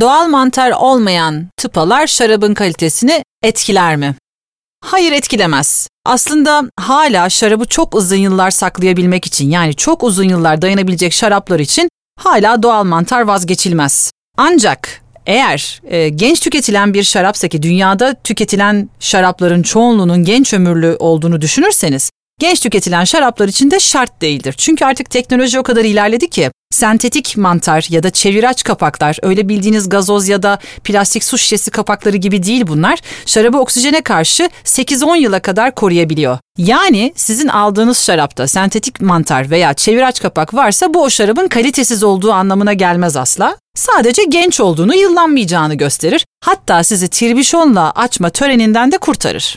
Doğal mantar olmayan tıpalar şarabın kalitesini etkiler mi? Hayır etkilemez. Aslında hala şarabı çok uzun yıllar saklayabilmek için yani çok uzun yıllar dayanabilecek şaraplar için hala doğal mantar vazgeçilmez. Ancak eğer e, genç tüketilen bir şarapsa ki dünyada tüketilen şarapların çoğunluğunun genç ömürlü olduğunu düşünürseniz genç tüketilen şaraplar için de şart değildir. Çünkü artık teknoloji o kadar ilerledi ki sentetik mantar ya da çeviraç kapaklar öyle bildiğiniz gazoz ya da plastik su şişesi kapakları gibi değil bunlar. Şarabı oksijene karşı 8-10 yıla kadar koruyabiliyor. Yani sizin aldığınız şarapta sentetik mantar veya çeviraç kapak varsa bu o şarabın kalitesiz olduğu anlamına gelmez asla. Sadece genç olduğunu, yıllanmayacağını gösterir. Hatta sizi tirbişonla açma töreninden de kurtarır.